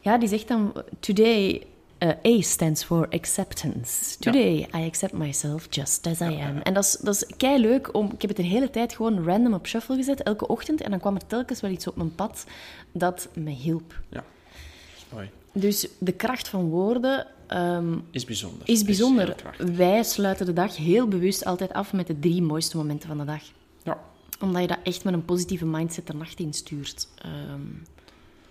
ja, die zegt dan... Today... uh, A stands for acceptance. Today I accept myself just as I am. En dat is, dat is kei leuk. Om, ik heb het de hele tijd gewoon random op shuffle gezet, elke ochtend. En dan kwam er telkens wel iets op mijn pad dat me hielp. Ja. Mooi. Dus de kracht van woorden ehm, Is bijzonder. is bijzonder. Wij sluiten de dag heel bewust altijd af met de drie mooiste momenten van de dag. Ja, Omdat je dat echt met een positieve mindset de nacht instuurt. Ehm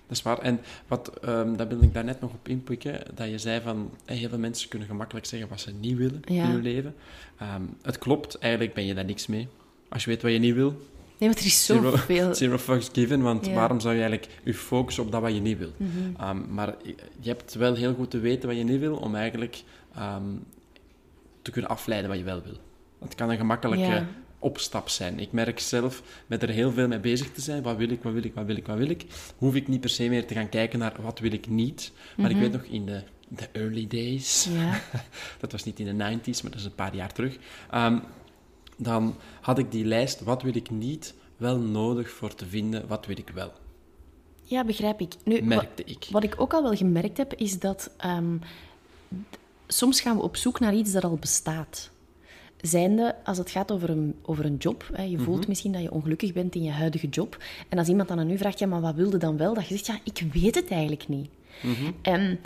dat is waar. En wat, ehm daar wil ik daar net nog op inpikken, dat je zei van, eh, heel veel mensen kunnen gemakkelijk zeggen wat ze niet willen Ja. in hun leven. Ehm, het klopt, eigenlijk ben je daar niks mee. Als je weet wat je niet wil, nee, maar er is Zero, zoveel... (laughs) zero fucks given, want Ja. Mhm. waarom zou je eigenlijk je focussen op dat wat je niet wil? Ehm, maar je hebt wel heel goed te weten wat je niet wil, om eigenlijk te kunnen afleiden wat je wel wil. Het kan een gemakkelijke Ja. Opstap zijn. Ik merk zelf, met er heel veel mee bezig te zijn, wat wil ik, wat wil ik, wat wil ik, wat wil ik, hoef ik niet per se meer te gaan kijken naar wat wil ik niet. Maar ik weet nog, in de, de early days, Mhm. Ja. (laughs) dat was niet in de 90s, maar dat is een paar jaar terug. Ehm, dan had ik die lijst, wat wil ik niet, wel nodig voor te vinden, wat wil ik wel. ja, begrijp ik. Nu, wa- Merkte ik. Wat ik ook al wel gemerkt heb, is dat ehm, d- soms gaan we op zoek naar iets dat al bestaat. Zijnde, als het gaat over een, over een job, hè, je voelt misschien dat je ongelukkig bent in je huidige job. En als iemand dan aan u vraagt, ja, maar wat wilde dan wel? Dat je zegt, ja, ik weet het eigenlijk niet. En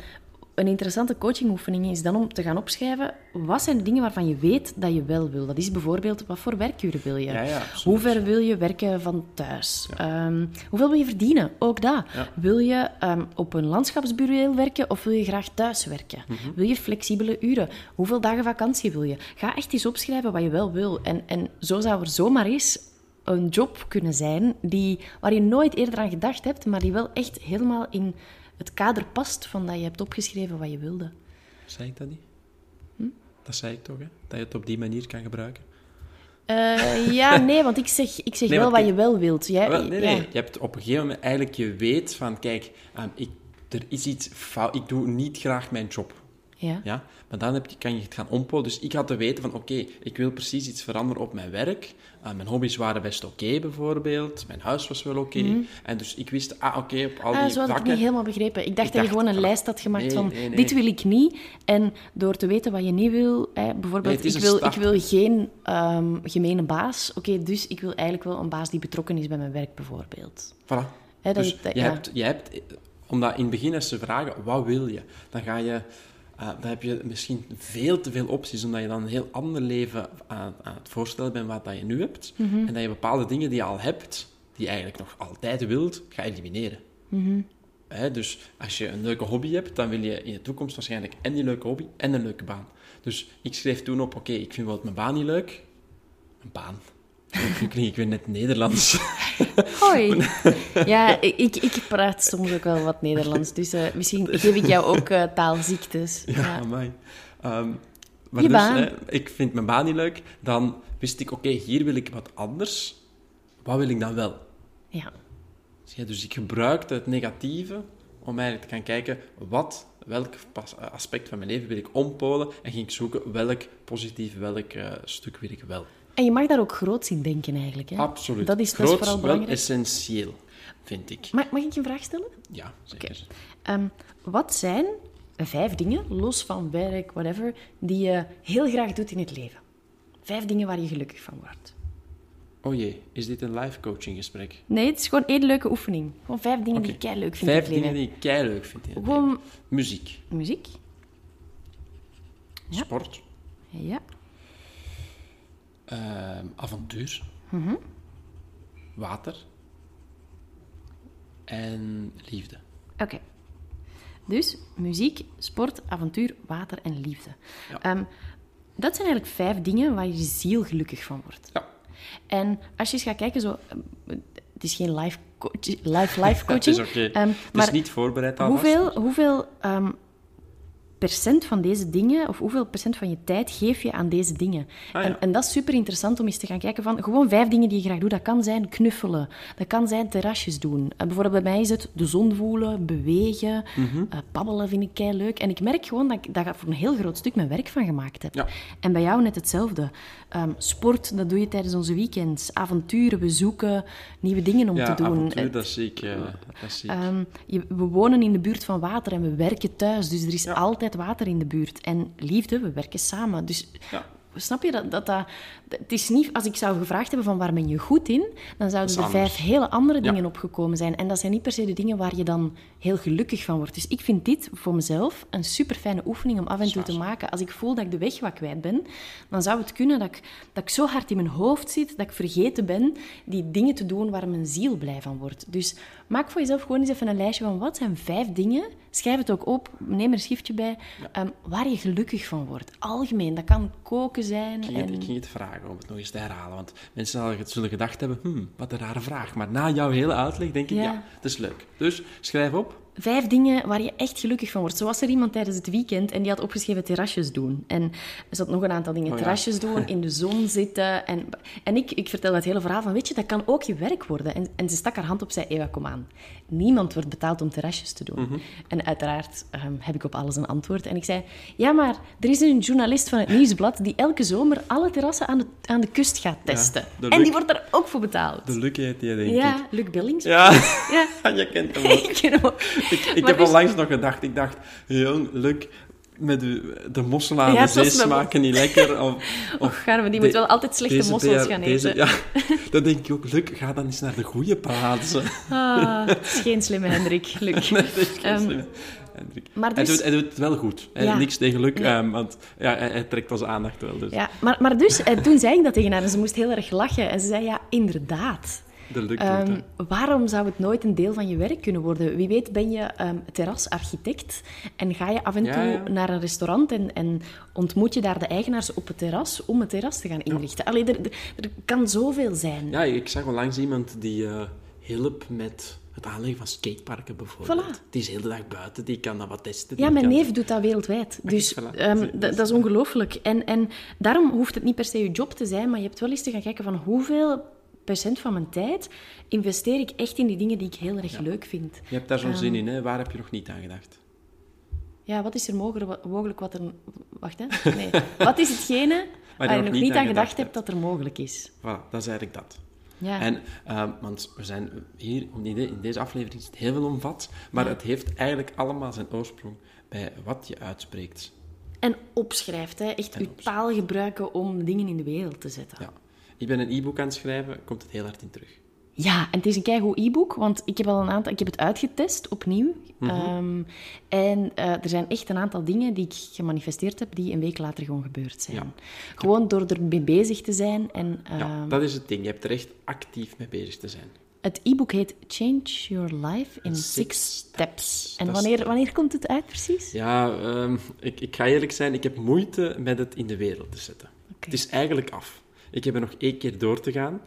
een interessante coachingoefening is dan om te gaan opschrijven, wat zijn de dingen waarvan je weet dat je wel wil? Dat is bijvoorbeeld, wat voor werkuren wil je? Ja, ja. Hoe ver wil je werken van thuis? Ehm, hoeveel wil je verdienen? Ook dat. Wil je ehm, op een landschapsbureau werken of wil je graag thuis werken? Mhm. Wil je flexibele uren? Hoeveel dagen vakantie wil je? Ga echt eens opschrijven wat je wel wil. En, en zo zou er zomaar eens een job kunnen zijn die, waar je nooit eerder aan gedacht hebt, maar die wel echt helemaal in het kader past van dat je hebt opgeschreven wat je wilde. Zei ik dat niet? Hm? Dat zei ik toch, hè? Dat je het op die manier kan gebruiken. Eh, ja, (laughs) nee, want ik zeg, ik zeg Nee, wel wat ik- je wel wilt. Jij, Ah, wel, nee, nee. ja. Je hebt op een gegeven moment eigenlijk, je weet van, kijk, ehm, ik, er is iets fout. Ik doe niet graag mijn job. Ja. Ja? Maar dan heb je, kan je het gaan ompolen. Dus ik had te weten van, oké, ik wil precies iets veranderen op mijn werk. Uh, mijn hobby's waren best oké, bijvoorbeeld. Mijn huis was wel oké. En dus ik wist, ah, oké, op al die Mhm. Ah, zo had ik niet helemaal begrepen. Ik dacht Ik dat je gewoon een van- lijst had gemaakt Nee, van nee, nee. dit wil ik niet. En door te weten wat je niet wil, bijvoorbeeld, is ik, wil, ik wil geen ehm gemene baas. Oké, dus ik wil eigenlijk wel een baas die betrokken is bij mijn werk, bijvoorbeeld. Voilà. Hè, dat- dus je, ja. hebt, je hebt, omdat in het begin als ze vragen, wat wil je? Dan ga je eh, dan heb je misschien veel te veel opties, omdat je dan een heel ander leven aan, aan het voorstellen bent wat dat je nu hebt. Mhm. En dat je bepaalde dingen die je al hebt, die je eigenlijk nog altijd wilt, gaat elimineren. Mhm. Dus als je een leuke hobby hebt, dan wil je in de toekomst waarschijnlijk en die leuke hobby en een leuke baan. Dus ik schreef toen op, oké, ik vind wel mijn baan niet leuk. Een baan. Nu klink ik weer net Nederlands. (laughs) Hoi. Ja, ik, ik praat soms ook wel wat Nederlands, dus eh, misschien geef ik jou ook eh, taalziektes. (laughs) Ja, amai. Ehm, maar Je dus, baan. hè, ik vind mijn baan niet leuk. Dan wist ik, oké, hier wil ik wat anders. Wat wil ik dan wel? ja. Dus ik gebruikte het negatieve om eigenlijk te gaan kijken wat, welk aspect van mijn leven wil ik ompolen en ging ik zoeken welk positief, welk eh, stuk wil ik wel. En je mag daar ook groot in denken eigenlijk. Hè? Absoluut. Dat is, dat is Groot, vooral wel belangrijk. essentieel, vind ik. Mag, mag ik je een vraag stellen? Ja, zeker. Ehm, wat zijn vijf dingen, los van werk, whatever, die je heel graag doet in het leven? Vijf dingen waar je gelukkig van wordt. Oh jee, is dit een live coaching gesprek? Nee, het is gewoon één leuke oefening. Gewoon vijf dingen die je kei leuk vindt Vijf in het dingen die ik kei leuk vind in het Gewoon leven. Muziek, muziek. Ja. sport, Ja. Ehm, avontuur, Mhm. water en liefde. Oké. Dus muziek, sport, avontuur, water en liefde. Ja. Ehm, dat zijn eigenlijk vijf dingen waar je ziel gelukkig van wordt. Ja. En als je eens gaat kijken, zo, ehm, het is geen live, coach, live, live Het (laughs) coaching. is oké. ehm, het is niet voorbereid alvast. hoeveel, hoeveel ehm, percent van deze dingen, of hoeveel procent van je tijd geef je aan deze dingen? Ah, ja. en, en dat is super interessant om eens te gaan kijken van gewoon vijf dingen die je graag doet. Dat kan zijn knuffelen, dat kan zijn terrasjes doen. Eh, bijvoorbeeld bij mij is het de zon voelen, bewegen, eh, babbelen vind ik kei leuk. En ik merk gewoon dat ik daar voor een heel groot stuk mijn werk van gemaakt heb. Ja. En bij jou net hetzelfde. Ehm, sport, dat doe je tijdens onze weekends. Avonturen, we zoeken nieuwe dingen om ja, te doen. avontuur, Het- dat zie ik. eh, dat zie ik. Ehm, je- we wonen in de buurt van water en we werken thuis, dus er is Ja. Water in de buurt. En liefde, we werken samen. Dus Ja. snap je dat, dat, dat... Het is niet... Als ik zou gevraagd hebben van waar ben je goed in, dan zouden er vijf hele andere Ja. dingen opgekomen zijn. En dat zijn niet per se de dingen waar je dan heel gelukkig van wordt. Dus ik vind dit voor mezelf een super fijne oefening om af en toe te maken. Als ik voel dat ik de weg wat kwijt ben, dan zou het kunnen dat ik, dat ik zo hard in mijn hoofd zit dat ik vergeten ben die dingen te doen waar mijn ziel blij van wordt. Dus maak voor jezelf gewoon eens even een lijstje van wat zijn vijf dingen. Schrijf het ook op, neem er een schriftje bij, ehm, waar je gelukkig van wordt. Algemeen, dat kan koken zijn. Ik ging, en... ik ging het vragen om het nog eens te herhalen. Want mensen zullen- zullen gedacht hebben, hmm, wat een rare vraag. Maar na jouw hele uitleg denk ik, Ja. ja, het is leuk. Dus schrijf op. Vijf dingen waar je echt gelukkig van wordt. Zo was er iemand tijdens het weekend en die had opgeschreven terrasjes doen. En er zat nog een aantal dingen. Oh ja. terrasjes doen, in de zon zitten. En, en ik, ik vertelde het hele verhaal van, weet je, dat kan ook je werk worden. En, en ze stak haar hand op, zei, Ewa, kom aan. Niemand wordt betaald om terrasjes te doen. Mhm. En uiteraard ehm, heb ik op alles een antwoord. En ik zei, ja, maar er is een journalist van het Nieuwsblad die elke zomer alle terrassen aan de, aan de kust gaat testen. en die wordt daar ook voor betaald. De Luc heet die, denk ik. ja, Luc Billings. Ja, Ja. (laughs) je kent hem (laughs) ook. ik ken hem ook. (laughs) Ik, heb al langs nog gedacht. Ik dacht, jong, Luc, met de, de mosselen aan Ja, de zee smaken niet lekker. Of, (laughs) Och, gaan we die de- moet wel altijd slechte deze mossels gaan deze- eten. Ja, (laughs) dan denk ik ook, Luc, ga dan eens naar de goede plaatsen. Ah, het is geen slimme Hendrik, Luc. Nee, geen Ehm, Hendrik. maar hij, dus- doet, hij doet het wel goed. Ja. Niks tegen Luc, Nee. ehm, want ja, hij, hij trekt onze aandacht wel. Dus. Ja, maar, maar dus, eh, toen zei ik dat tegen haar en ze moest heel erg lachen. En ze zei, ja, inderdaad. Ehm, waarom zou het nooit een deel van je werk kunnen worden? Wie weet ben je ehm, terrasarchitect en ga je af en Ja, toe ja. naar een restaurant en, en ontmoet je daar de eigenaars op het terras om het terras te gaan inrichten. Allee, er, er, er kan zoveel zijn. Ja, ik zag onlangs iemand die eh hielp met het aanleggen van skateparken bijvoorbeeld. Voilà. Die is de hele dag buiten, die kan dat wat testen. Ja, mijn kan- neef doet dat wereldwijd. Dus voilà. ehm, dat, is- ongelooflijk. En, en daarom hoeft het niet per se je job te zijn, maar je hebt wel eens te gaan kijken van hoeveel van mijn tijd investeer ik echt in die dingen die ik heel erg leuk vind. Je hebt daar zo'n Ehm, zin in, hè? Waar heb je nog niet aan gedacht? Ja, wat is er mogelijk, mogelijk wat er... Wacht, hè. Nee. Wat is hetgene (laughs) waar je nog niet aan gedacht hebt dat er mogelijk is? Voilà, dat is eigenlijk dat. Ja. En, ehm, want we zijn hier, in de- in deze aflevering is het heel veel omvat, maar het heeft eigenlijk allemaal zijn oorsprong bij wat je uitspreekt. En opschrijft, hè. echt En uw opschrijft. taal gebruiken om dingen in de wereld te zetten. Ja. Ik ben een e-book aan het schrijven, komt het heel hard in terug. Ja, en het is een keigoed e-book, want ik heb al een aantal... Ik heb het uitgetest, opnieuw. Mhm. Ehm, en eh, er zijn echt een aantal dingen die ik gemanifesteerd heb, die een week later gewoon gebeurd zijn. Ja. Gewoon door ermee bezig te zijn. En Ja, ehm, dat is het ding. Je hebt er echt actief mee bezig te zijn. het e-book heet Change Your Life in Six Six Steps. En wanneer, wanneer komt het uit precies? Ja, ehm, ik, ik ga eerlijk zijn, ik heb moeite met het in de wereld te zetten. Het is eigenlijk af. Ik heb er nog één keer door te gaan.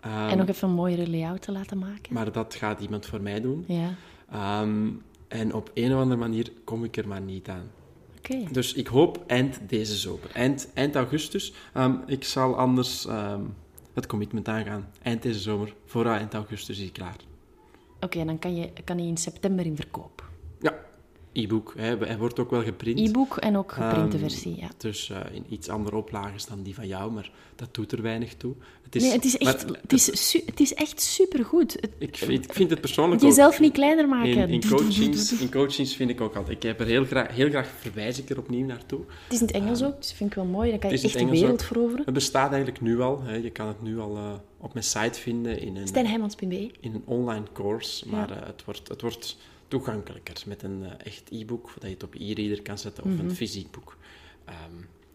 Ehm, en nog even een mooiere layout te laten maken. Maar dat gaat iemand voor mij doen. Ja, Ehm, en op een of andere manier kom ik er maar niet aan. oké. Dus ik hoop eind deze zomer. Eind, eind augustus. Ehm, ik zal anders ehm, het commitment aangaan. Eind deze zomer. Voor eind augustus is hij klaar. Oké, dan kan, je, kan hij in september in verkoop. Ja, e-book. Hij, wordt ook wel geprint. E-book en ook geprinte Ehm, versie, ja. Dus eh, in iets andere oplages dan die van jou, maar dat doet er weinig toe. Het is, Nee, het is echt, maar het is, het is echt supergoed. Het- ik, vind, ik vind het persoonlijk ook... Jezelf niet kleiner maken. In, (laughs) coachings, in coachings vind ik ook altijd. Ik heb er heel graag, heel graag verwijs ik er opnieuw naartoe. Het is in het Engels ook, dus dat vind ik wel mooi. Dan kan je echt de wereld ook. veroveren. Het bestaat eigenlijk nu al. Hè. Je kan het nu al eh, op mijn site vinden in een, in een online course. Maar Ja. eh, het, wordt, het wordt toegankelijker met een eh, echt e-book, dat je het op e-reader kan zetten, of Mhm. een fysiek boek. Ehm,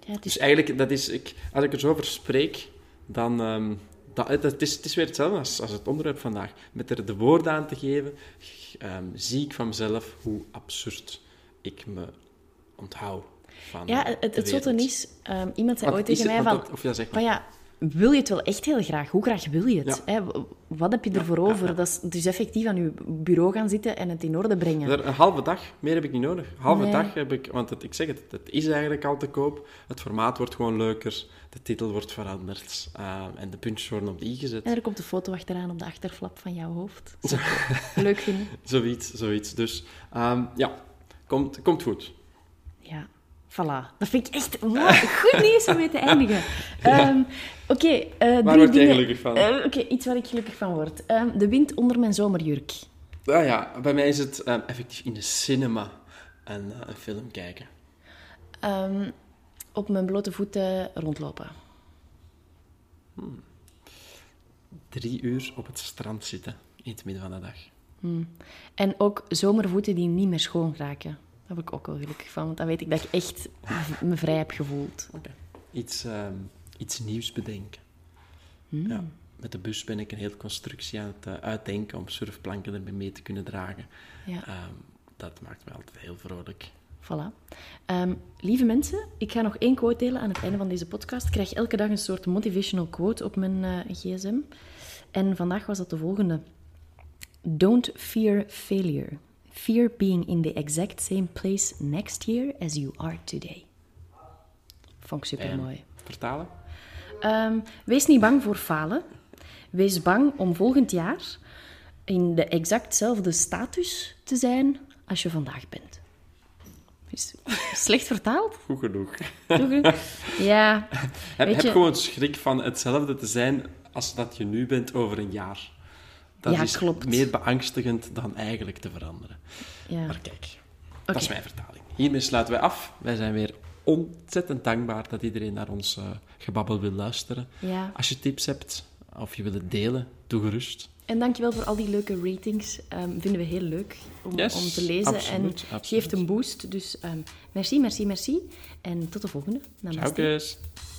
Ja, het Dus is, eigenlijk, dat is, ik, als ik er zo over spreek, dan... ehm dat, het, is, het is weer hetzelfde als, als het onderwerp vandaag. Met er de woorden aan te geven, ehm, zie ik van mezelf hoe absurd ik me onthoud van ja, het, het zotte is... iemand zei ooit is tegen mij van... of ja, zeg maar. Van ja, wil je het wel echt heel graag? Hoe graag wil je het? Ja. Hè? Wat heb je ervoor ja, over? ja. Dat is dus effectief aan je bureau gaan zitten en het in orde brengen. Een halve dag, meer heb ik niet nodig. Een halve Nee. dag heb ik, want het, ik zeg het, het is eigenlijk al te koop. Het formaat wordt gewoon leuker, de titel wordt veranderd eh, en de puntjes worden op de i gezet. En er komt een foto achteraan op de achterflap van jouw hoofd. (laughs) Leuk vinden. Zoiets, zoiets. Dus ehm, ja, komt, komt goed. Voilà. Dat vind ik echt (laughs) goed nieuws om mee te eindigen. Ehm, Oké, eh, drie word jij dingen. gelukkig van? Eh, Oké, iets waar ik gelukkig van word. Ehm, de wind onder mijn zomerjurk. Ah ja, bij mij is het ehm, effectief in de cinema een, eh, een film kijken. Op mijn blote voeten rondlopen. Drie uur op het strand zitten in het midden van de dag. En ook zomervoeten die niet meer schoon raken. Daar word ik ook wel gelukkig van, want dan weet ik dat ik echt me vrij heb gevoeld. Oké. Iets, ehm, iets nieuws bedenken. Hmm. Ja. Met de bus ben ik een hele constructie aan het eh, uitdenken om surfplanken erbij mee te kunnen dragen. Ja. Ehm, dat maakt me altijd heel vrolijk. Voilà. Ehm, lieve mensen, ik ga nog één quote delen aan het einde van deze podcast. Ik krijg elke dag een soort motivational quote op mijn eh, gsm. En vandaag was dat de volgende. Don't fear failure. Fear being in the exact same place next year as you are today. Vond ik super mooi. Vertalen? Ehm, wees niet bang voor falen. Wees bang om volgend jaar in de exactzelfde status te zijn als je vandaag bent. Is slecht vertaald? Goed genoeg. Ja, Heb, heb je- gewoon schrik van hetzelfde te zijn als dat je nu bent over een jaar. Dat Ja, is klopt. meer beangstigend dan eigenlijk te veranderen. ja. Maar kijk, dat is mijn vertaling. Hiermee sluiten wij af. Wij zijn weer ontzettend dankbaar dat iedereen naar ons eh, gebabbel wil luisteren. ja. Als je tips hebt of je wil het delen, doe gerust. En dankjewel voor al die leuke ratings. Ehm, vinden we heel leuk om, Yes, om te lezen. absoluut, en absoluut. geeft een boost. Dus ehm, merci, merci, merci. En tot de volgende. Namaste. Ciao.